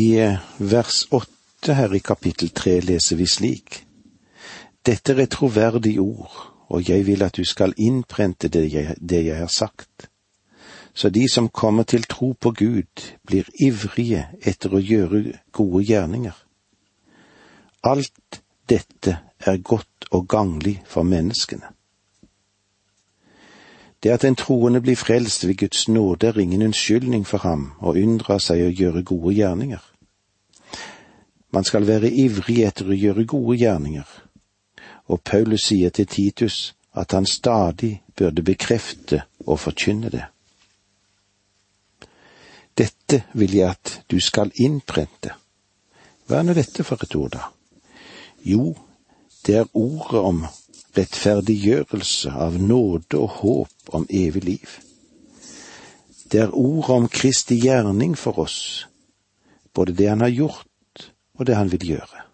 I eh, vers åtte her i kapittel tre leser vi slik. Dette er et troverdig ord, og jeg vil at du skal innprente det jeg, det jeg har sagt. Så de som kommer til tro på Gud, blir ivrige etter å gjøre gode gjerninger. Alt dette er godt og ganglig for menneskene. Det at en troende blir frelst ved Guds nåde er ingen unnskyldning for ham å unndra seg å gjøre gode gjerninger. Man skal være ivrig etter å gjøre gode gjerninger, og Paulus sier til Titus at han stadig burde bekrefte og forkynne det. Dette vil jeg at du skal innprente. Hva er nå dette for et ord, da? Jo, det er ordet om rettferdiggjørelse av nåde og håp om evig liv. Det er ordet om Kristi gjerning for oss, både det han har gjort og det han vil gjøre.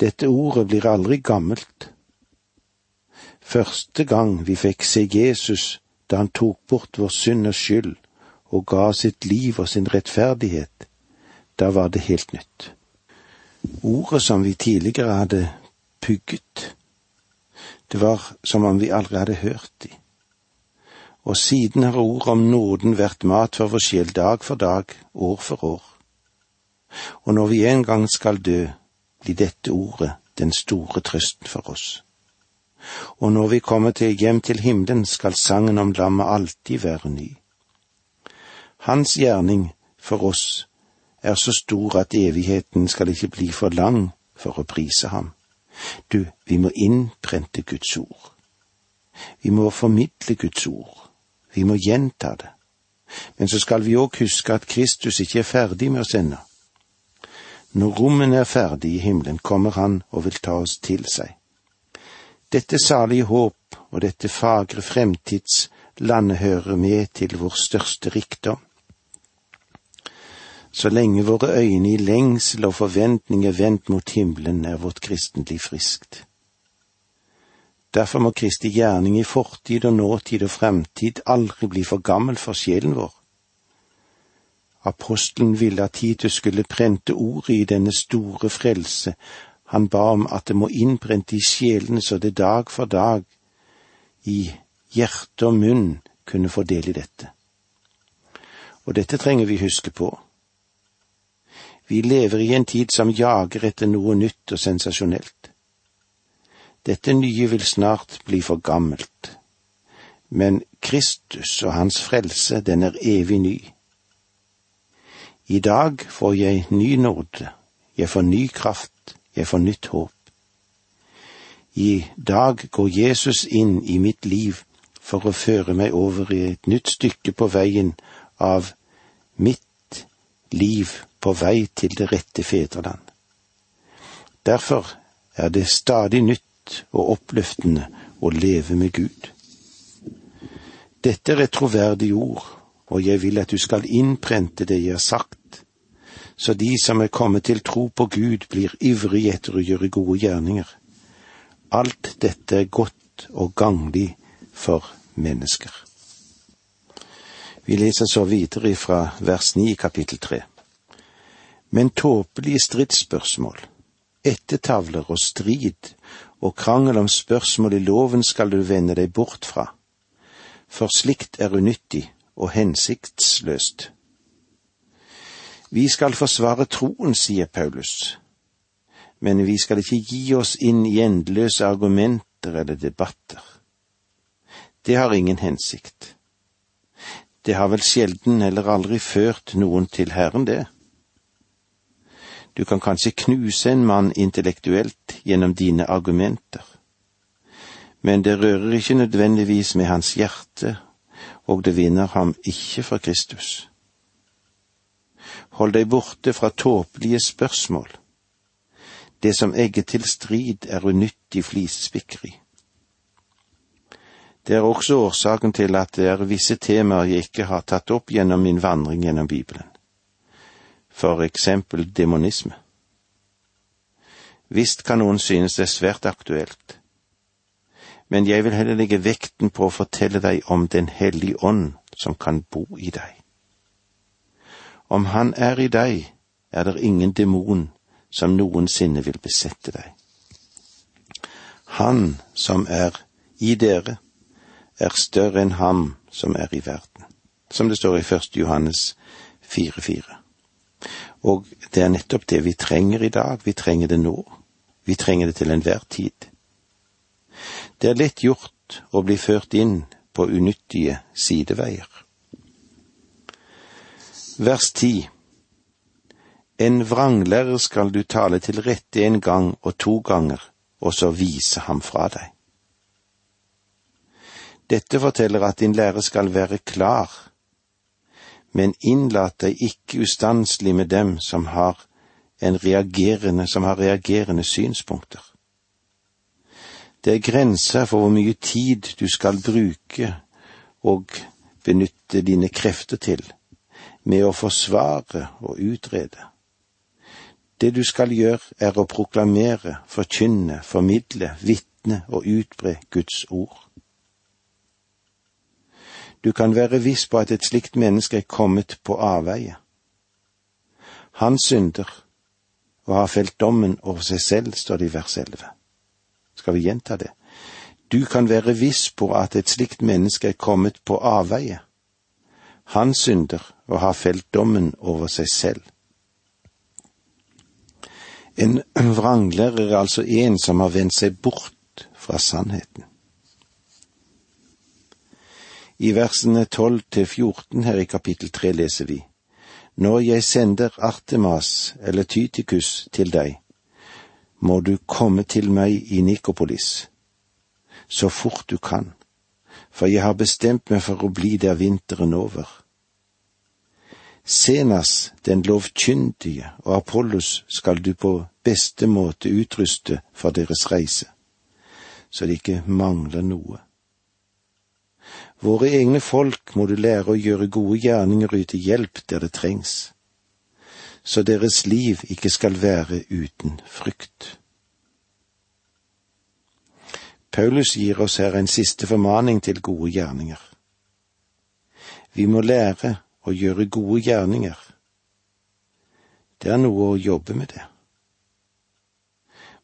Dette ordet blir aldri gammelt. Første gang vi fikk se Jesus da han tok bort vår synd og skyld og ga sitt liv og sin rettferdighet, da var det helt nytt. Ordet som vi tidligere hadde pugget. Det var som om vi aldri hadde hørt de. Og siden har ordet om nåden vært mat for vår sjel dag for dag, år for år. Og når vi en gang skal dø, blir dette ordet den store trøsten for oss. Og når vi kommer til hjem til himmelen, skal sangen om lammet alltid være ny. Hans gjerning for oss er så stor at evigheten skal ikke bli for lang for å prise ham. Du, vi må innprente Guds ord. Vi må formidle Guds ord. Vi må gjenta det. Men så skal vi òg huske at Kristus ikke er ferdig med oss ennå. Når rommene er ferdig i himmelen, kommer Han og vil ta oss til seg. Dette salige håp og dette fagre fremtidslandet hører med til vår største rikdom. Så lenge våre øyne i lengsel og forventning er vendt mot himmelen, er vårt kristenliv friskt. Derfor må Kristi gjerning i fortid og nåtid og fremtid aldri bli for gammel for sjelen vår. Apostelen ville at Titus skulle prente ordet i denne store frelse. Han ba om at det må innprente i sjelene så det dag for dag, i hjerte og munn, kunne få del i dette. Og dette trenger vi huske på. Vi lever i en tid som jager etter noe nytt og sensasjonelt. Dette nye vil snart bli for gammelt, men Kristus og hans frelse, den er evig ny. I dag får jeg ny nåde, jeg får ny kraft, jeg får nytt håp. I dag går Jesus inn i mitt liv for å føre meg over i et nytt stykke på veien av mitt liv på vei til det rette fedreland. Derfor er det stadig nytt og oppløftende å leve med Gud. Dette er et troverdig ord, og jeg vil at du skal innprente det jeg har sagt, så de som er kommet til tro på Gud, blir ivrige etter å gjøre gode gjerninger. Alt dette er godt og ganglig for mennesker. Vi leser så videre fra vers 9 i kapittel 3 men tåpelige stridsspørsmål, ettertavler og strid og krangel om spørsmål i loven skal du vende deg bort fra, for slikt er unyttig og hensiktsløst. Vi skal forsvare troen, sier Paulus, men vi skal ikke gi oss inn i endeløse argumenter eller debatter. Det har ingen hensikt. Det har vel sjelden eller aldri ført noen til Herren, det. Du kan kanskje knuse en mann intellektuelt gjennom dine argumenter, men det rører ikke nødvendigvis med hans hjerte, og det vinner ham ikke fra Kristus. Hold deg borte fra tåpelige spørsmål. Det som egger til strid, er unyttig flisespikkeri. Det er også årsaken til at det er visse temaer jeg ikke har tatt opp gjennom min vandring gjennom Bibelen for eksempel demonisme. Visst kan noen synes det er svært aktuelt, men jeg vil heller legge vekten på å fortelle deg om Den hellige ånd som kan bo i deg. Om han er i deg, er det ingen demon som noensinne vil besette deg. Han som er i dere, er større enn ham som er i verden, som det står i 1. Johannes 4,4. Og det er nettopp det vi trenger i dag, vi trenger det nå, vi trenger det til enhver tid. Det er lett gjort å bli ført inn på unyttige sideveier. Vers 10 En vranglærer skal du tale til rette en gang og to ganger, og så vise ham fra deg. Dette forteller at din lære skal være klar, men innlat deg ikke ustanselig med dem som har som har reagerende synspunkter. Det er grenser for hvor mye tid du skal bruke og benytte dine krefter til med å forsvare og utrede. Det du skal gjøre, er å proklamere, forkynne, formidle, vitne og utbre Guds ord. Du kan være viss på at et slikt menneske er kommet på avveie. Han synder og har felt dommen over seg selv, står det i vers 11. Skal vi gjenta det? Du kan være viss på at et slikt menneske er kommet på avveie. Han synder og har felt dommen over seg selv. En vranglærer er altså en som har vendt seg bort fra sannheten. I versene 12 til 14 her i kapittel 3 leser vi Når jeg sender Artemas eller Tytikus til deg, må du komme til meg i Nikopolis, så fort du kan, for jeg har bestemt meg for å bli der vinteren over. Senas, den lovkyndige, og Apollos skal du på beste måte utruste for deres reise, så det ikke mangler noe. Våre egne folk må du lære å gjøre gode gjerninger og yte hjelp der det trengs, så deres liv ikke skal være uten frykt. Paulus gir oss her en siste formaning til gode gjerninger. Vi må lære å gjøre gode gjerninger. Det er noe å jobbe med det.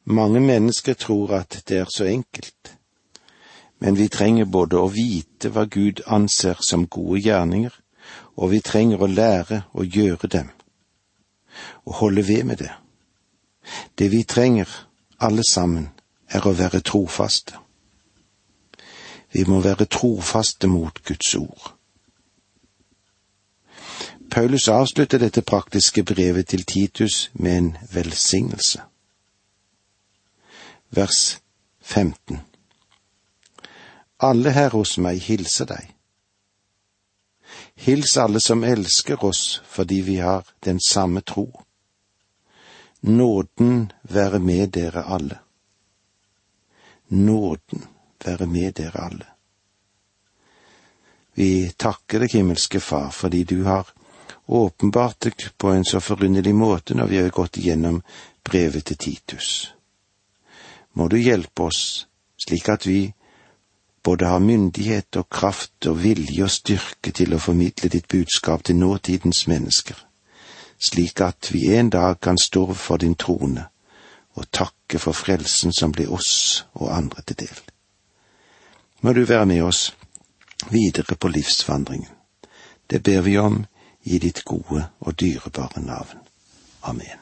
Mange mennesker tror at det er så enkelt, men vi trenger både å vite hva Gud anser som gode gjerninger, og vi trenger å lære å gjøre dem, og holde ved med det. Det vi trenger, alle sammen, er å være trofaste. Vi må være trofaste mot Guds ord. Paulus avslutter dette praktiske brevet til Titus med en velsignelse. Vers 15 Alle her hos meg hilser deg. Hils alle som elsker oss fordi vi har den samme tro. Nåden være med dere alle. Nåden være med dere alle. Vi takker deg, himmelske Far, fordi du har åpenbart deg på en så forunderlig måte når vi har gått igjennom brevet til Titus. Må du hjelpe oss slik at vi både har myndighet og kraft og vilje og styrke til å formidle ditt budskap til nåtidens mennesker, slik at vi en dag kan stå for din trone og takke for frelsen som blir oss og andre til del. Må du være med oss videre på livsvandringen. Det ber vi om i ditt gode og dyrebare navn. Amen.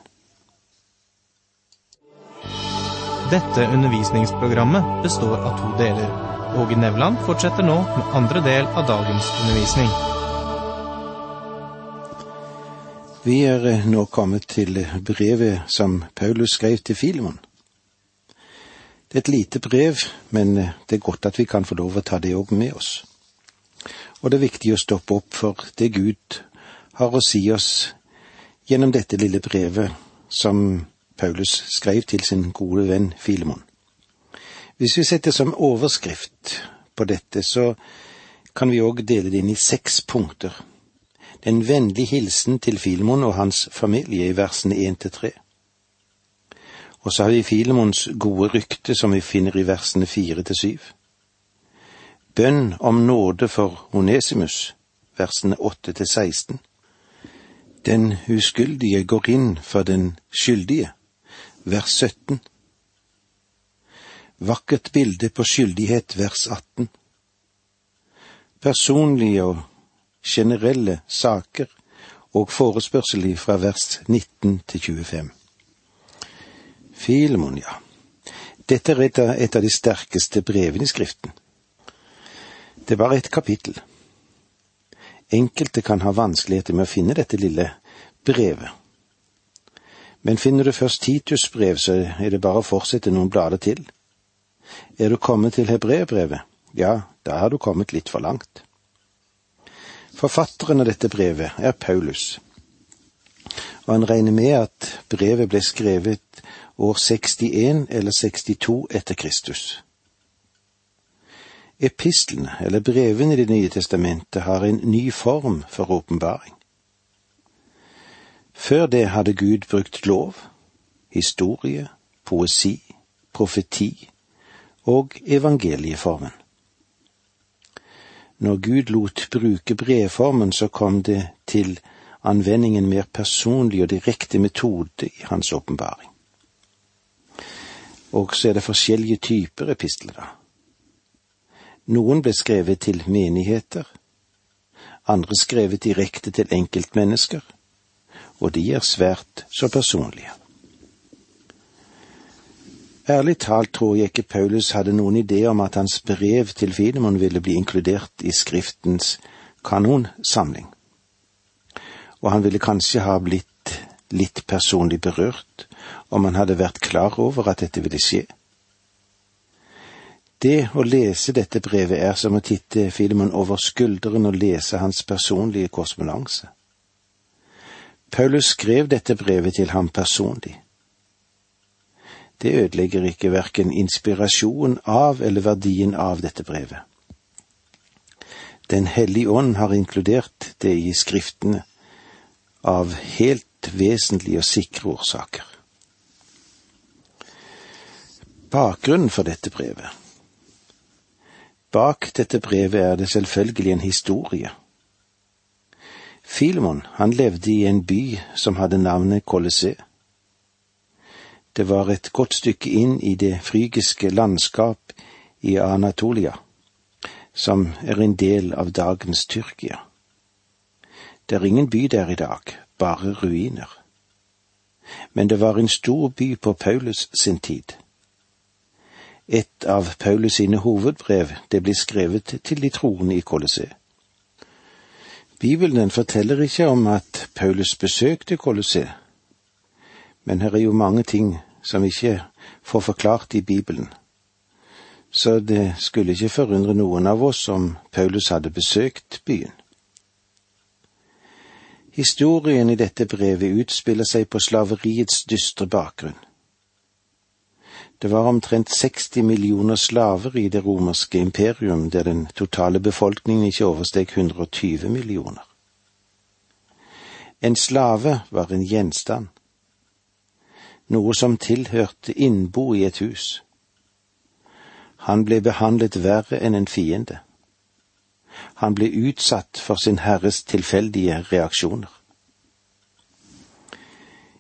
Dette undervisningsprogrammet består av to deler. Åge Nevland fortsetter nå med andre del av dagens undervisning. Vi er nå kommet til brevet som Paulus skrev til Filemon. Det er et lite brev, men det er godt at vi kan få lov å ta det òg med oss. Og det er viktig å stoppe opp for det Gud har å si oss gjennom dette lille brevet som Paulus skrev til sin gode venn Filemon. Hvis vi setter som overskrift på dette, så kan vi òg dele det inn i seks punkter. Den vennlige hilsen til Filemon og hans familie i versene én til tre. Og så har vi Filemons gode rykte som vi finner i versene fire til syv. Bønn om nåde for Onesimus, versene åtte til 16 Den uskyldige går inn for den skyldige, vers 17. Vakkert bilde på skyldighet, vers 18. Personlige og generelle saker og forespørsel fra vers 19 til 25. Filemon, ja. Dette er et av, de sterkeste brevene i Skriften. Det er bare et kapittel. Enkelte kan ha vanskeligheter med å finne dette lille brevet. Men finner du først Titus brev, så er det bare å fortsette noen blader til. Er du kommet til hebreerbrevet, ja, da har du kommet litt for langt. Forfatteren av dette brevet er Paulus, og han regner med at brevet ble skrevet år 61 eller 62 etter Kristus. Epistlene, eller brevene i Det nye testamentet, har en ny form for åpenbaring. Før det hadde Gud brukt lov, historie, poesi, profeti og evangelieformen. Når Gud lot bruke brevformen, så kom det til anvending en mer personlig og direkte metode i hans åpenbaring. Og så er det forskjellige typer epistler, da. Noen ble skrevet til menigheter, andre skrevet direkte til enkeltmennesker, og de er svært så personlige. Ærlig talt tror jeg ikke Paulus hadde noen idé om at hans brev til Filemon ville bli inkludert i Skriftens kanonsamling, og han ville kanskje ha blitt litt personlig berørt om han hadde vært klar over at dette ville skje. Det å lese dette brevet er som å titte Filemon over skulderen og lese hans personlige korrespondanse. Paulus skrev dette brevet til ham personlig det ødelegger ikke verken inspirasjonen av eller verdien av dette brevet. Den hellige ånd har inkludert det i Skriftene av helt vesentlige og sikre årsaker. Bakgrunnen for dette brevet Bak dette brevet er det selvfølgelig en historie. Filemon, han levde i en by som hadde navnet Colosseum. Det var et godt stykke inn i det frygiske landskap i Anatolia, som er en del av dagens Tyrkia. Det er ingen by der i dag, bare ruiner. Men det var en stor by på Paulus sin tid. Et av Paulus sine hovedbrev, det blir skrevet til de troende i Colosseum. Bibelen forteller ikke om at Paulus besøkte Colosseum, men her er jo mange ting som vi ikke får forklart i Bibelen. Så det skulle ikke forundre noen av oss om Paulus hadde besøkt byen. Historien i dette brevet utspiller seg på slaveriets dystre bakgrunn. Det var omtrent 60 millioner slaver i det romerske imperium, der den totale befolkningen ikke oversteg 120 millioner. En slave var en gjenstand, noe som tilhørte innbo i et hus. Han ble behandlet verre enn en fiende. Han ble utsatt for sin herres tilfeldige reaksjoner.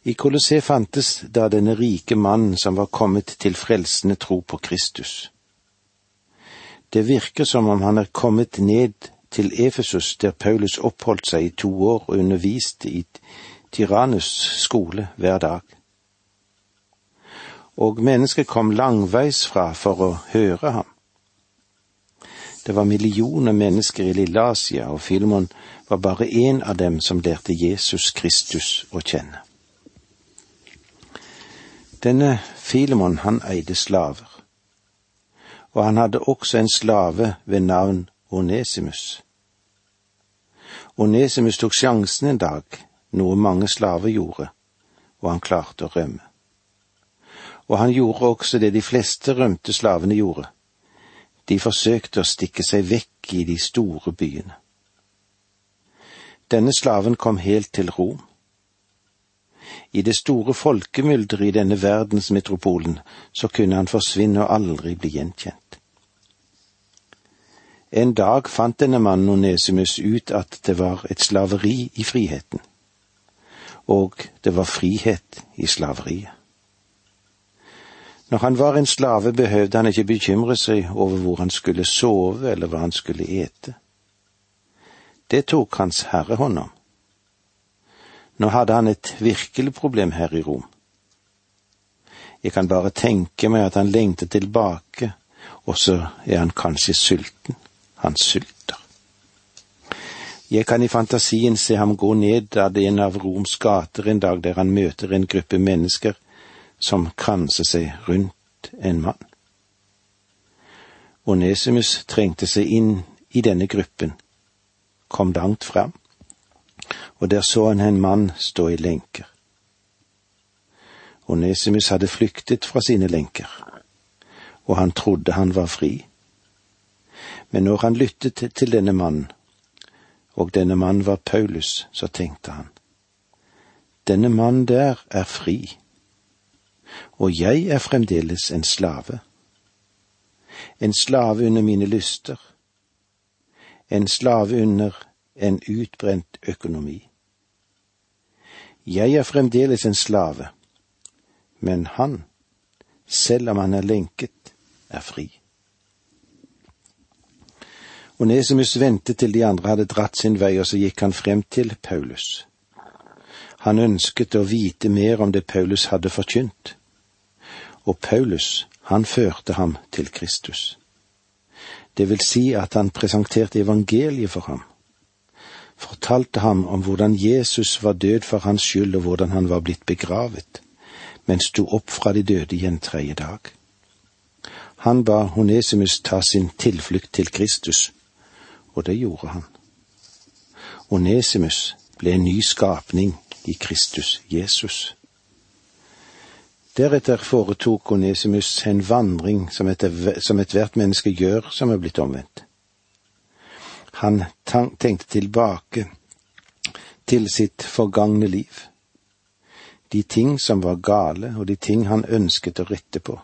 I Kolosseum fantes da denne rike mannen som var kommet til frelsende tro på Kristus. Det virker som om han er kommet ned til Efesus, der Paulus oppholdt seg i to år og underviste i Tyrannus skole hver dag og mennesket kom langveis fra for å høre ham. Det var millioner mennesker i lille Asia, og Filemon var bare én av dem som lærte Jesus Kristus å kjenne. Denne Filemon, han eide slaver, og han hadde også en slave ved navn Onesimus. Onesimus tok sjansen en dag, noe mange slaver gjorde, og han klarte å rømme og han gjorde også det de fleste rømte slavene gjorde. De forsøkte å stikke seg vekk i de store byene. Denne slaven kom helt til Rom. I det store folkemylderet i denne verdensmetropolen så kunne han forsvinne og aldri bli gjenkjent. En dag fant denne mannen Onesimus ut at det var et slaveri i friheten, og det var frihet i slaveriet. Når han var en slave, behøvde han ikke bekymre seg over hvor han skulle sove eller hva han skulle ete. Det tok Hans Herre hånd om. Nå hadde han et virkelig problem her i Rom. Jeg kan bare tenke meg at han lengter tilbake, og så er han kanskje sulten. Han sulter. Jeg kan i fantasien se ham gå ned ad en av Roms gater en dag der han møter en gruppe mennesker som kranser seg rundt en mann. Onesimus trengte seg inn i denne gruppen, kom langt fram, og der så han en mann stå i lenker. Onesimus hadde flyktet fra sine lenker, og han trodde han var fri. Men når han lyttet til denne mannen, og denne mannen var Paulus, så tenkte han, denne mannen der er fri, og jeg er fremdeles en slave. En slave under mine lyster, en slave under en utbrent økonomi. Jeg er fremdeles en slave, men han, selv om han er lenket, er fri. Onesimus ventet til de andre hadde dratt sin vei, og så gikk han frem til Paulus. Han ønsket å vite mer om det Paulus hadde forkynt, og Paulus, han førte ham til Kristus. Det vil si at han presenterte evangeliet for ham, fortalte ham om hvordan Jesus var død for hans skyld, og hvordan han var blitt begravet, men sto opp fra de døde igjen tredje dag. Han ba Honesimus ta sin tilflukt til Kristus, og det gjorde han. Onesimus ble en ny skapning i Kristus Jesus. Deretter foretok Onesimus en vandring som, ethvert menneske gjør som er blitt omvendt. Han tenkte tilbake til sitt forgangne liv, de ting som var gale og de ting han ønsket å rette på.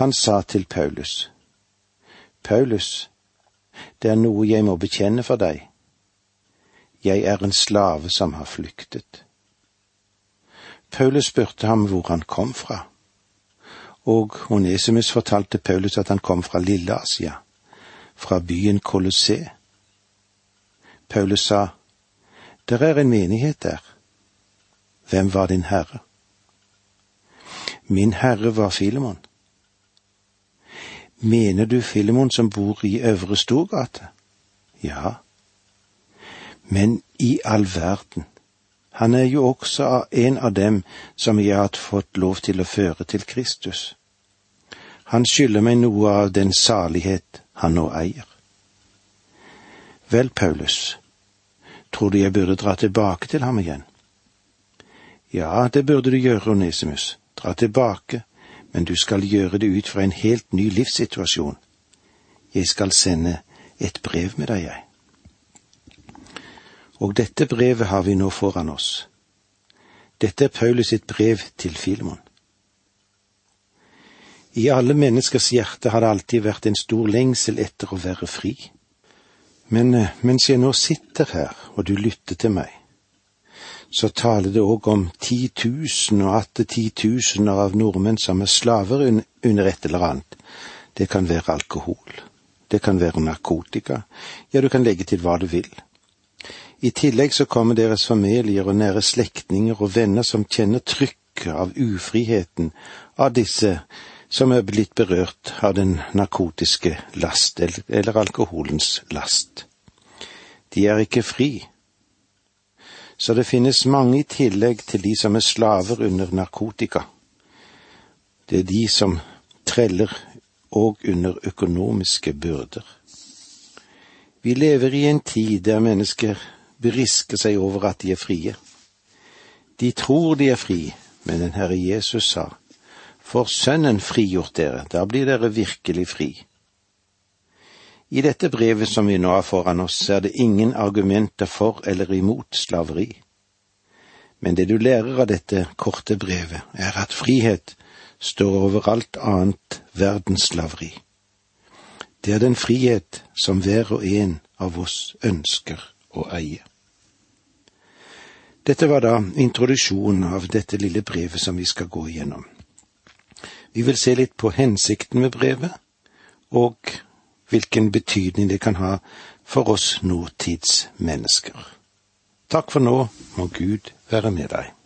Han sa til Paulus, Paulus, det er noe jeg må bekjenne for deg. Jeg er en slave som har flyktet. Paulus spurte ham hvor han kom fra, og Onesimus fortalte Paulus at han kom fra Lille-Asia, fra byen Colosset. Paulus sa, Der er en menighet der. Hvem var din herre? Min herre var Filemon. Mener du Filemon som bor i Øvre Storgate? Ja. Men i all verden, han er jo også en av dem som jeg har fått lov til å føre til Kristus. Han skylder meg noe av den salighet han nå eier. Vel, Paulus, tror du jeg burde dra tilbake til ham igjen? Ja, det burde du gjøre, Onesimus, dra tilbake men du skal gjøre det ut fra en helt ny livssituasjon. Jeg skal sende et brev med deg, jeg. Og dette brevet har vi nå foran oss. Dette er Paulus sitt brev til Filemon. I alle menneskers hjerte har det alltid vært en stor lengsel etter å være fri. Men eh, mens jeg nå sitter her og du lytter til meg, så taler det òg om titusen og atter titusener av nordmenn som er slaver under et eller annet. Det kan være alkohol, det kan være narkotika, ja, du kan legge til hva du vil. I tillegg så kommer deres familier og nære slektninger og venner som kjenner trykket av ufriheten av disse som er blitt berørt av den narkotiske last eller alkoholens last. De er ikke fri, så det finnes mange i tillegg til de som er slaver under narkotika. Det er de som treller og under økonomiske byrder. Vi lever i en tid der mennesker berisker seg over at de er frie. De tror de er fri, men den Herre Jesus sa, For Sønnen frigjort dere, da blir dere virkelig fri. I dette brevet som vi nå har foran oss, er det ingen argumenter for eller imot slaveri. Men det du lærer av dette korte brevet, er at frihet står over alt annet verdensslaveri. Det er den frihet som hver og en av oss ønsker å eie. Dette var da introduksjonen av dette lille brevet som vi skal gå igjennom. Vi vil se litt på hensikten med brevet, og hvilken betydning det kan ha for oss nåtidsmennesker. Takk for nå, må Gud være med deg.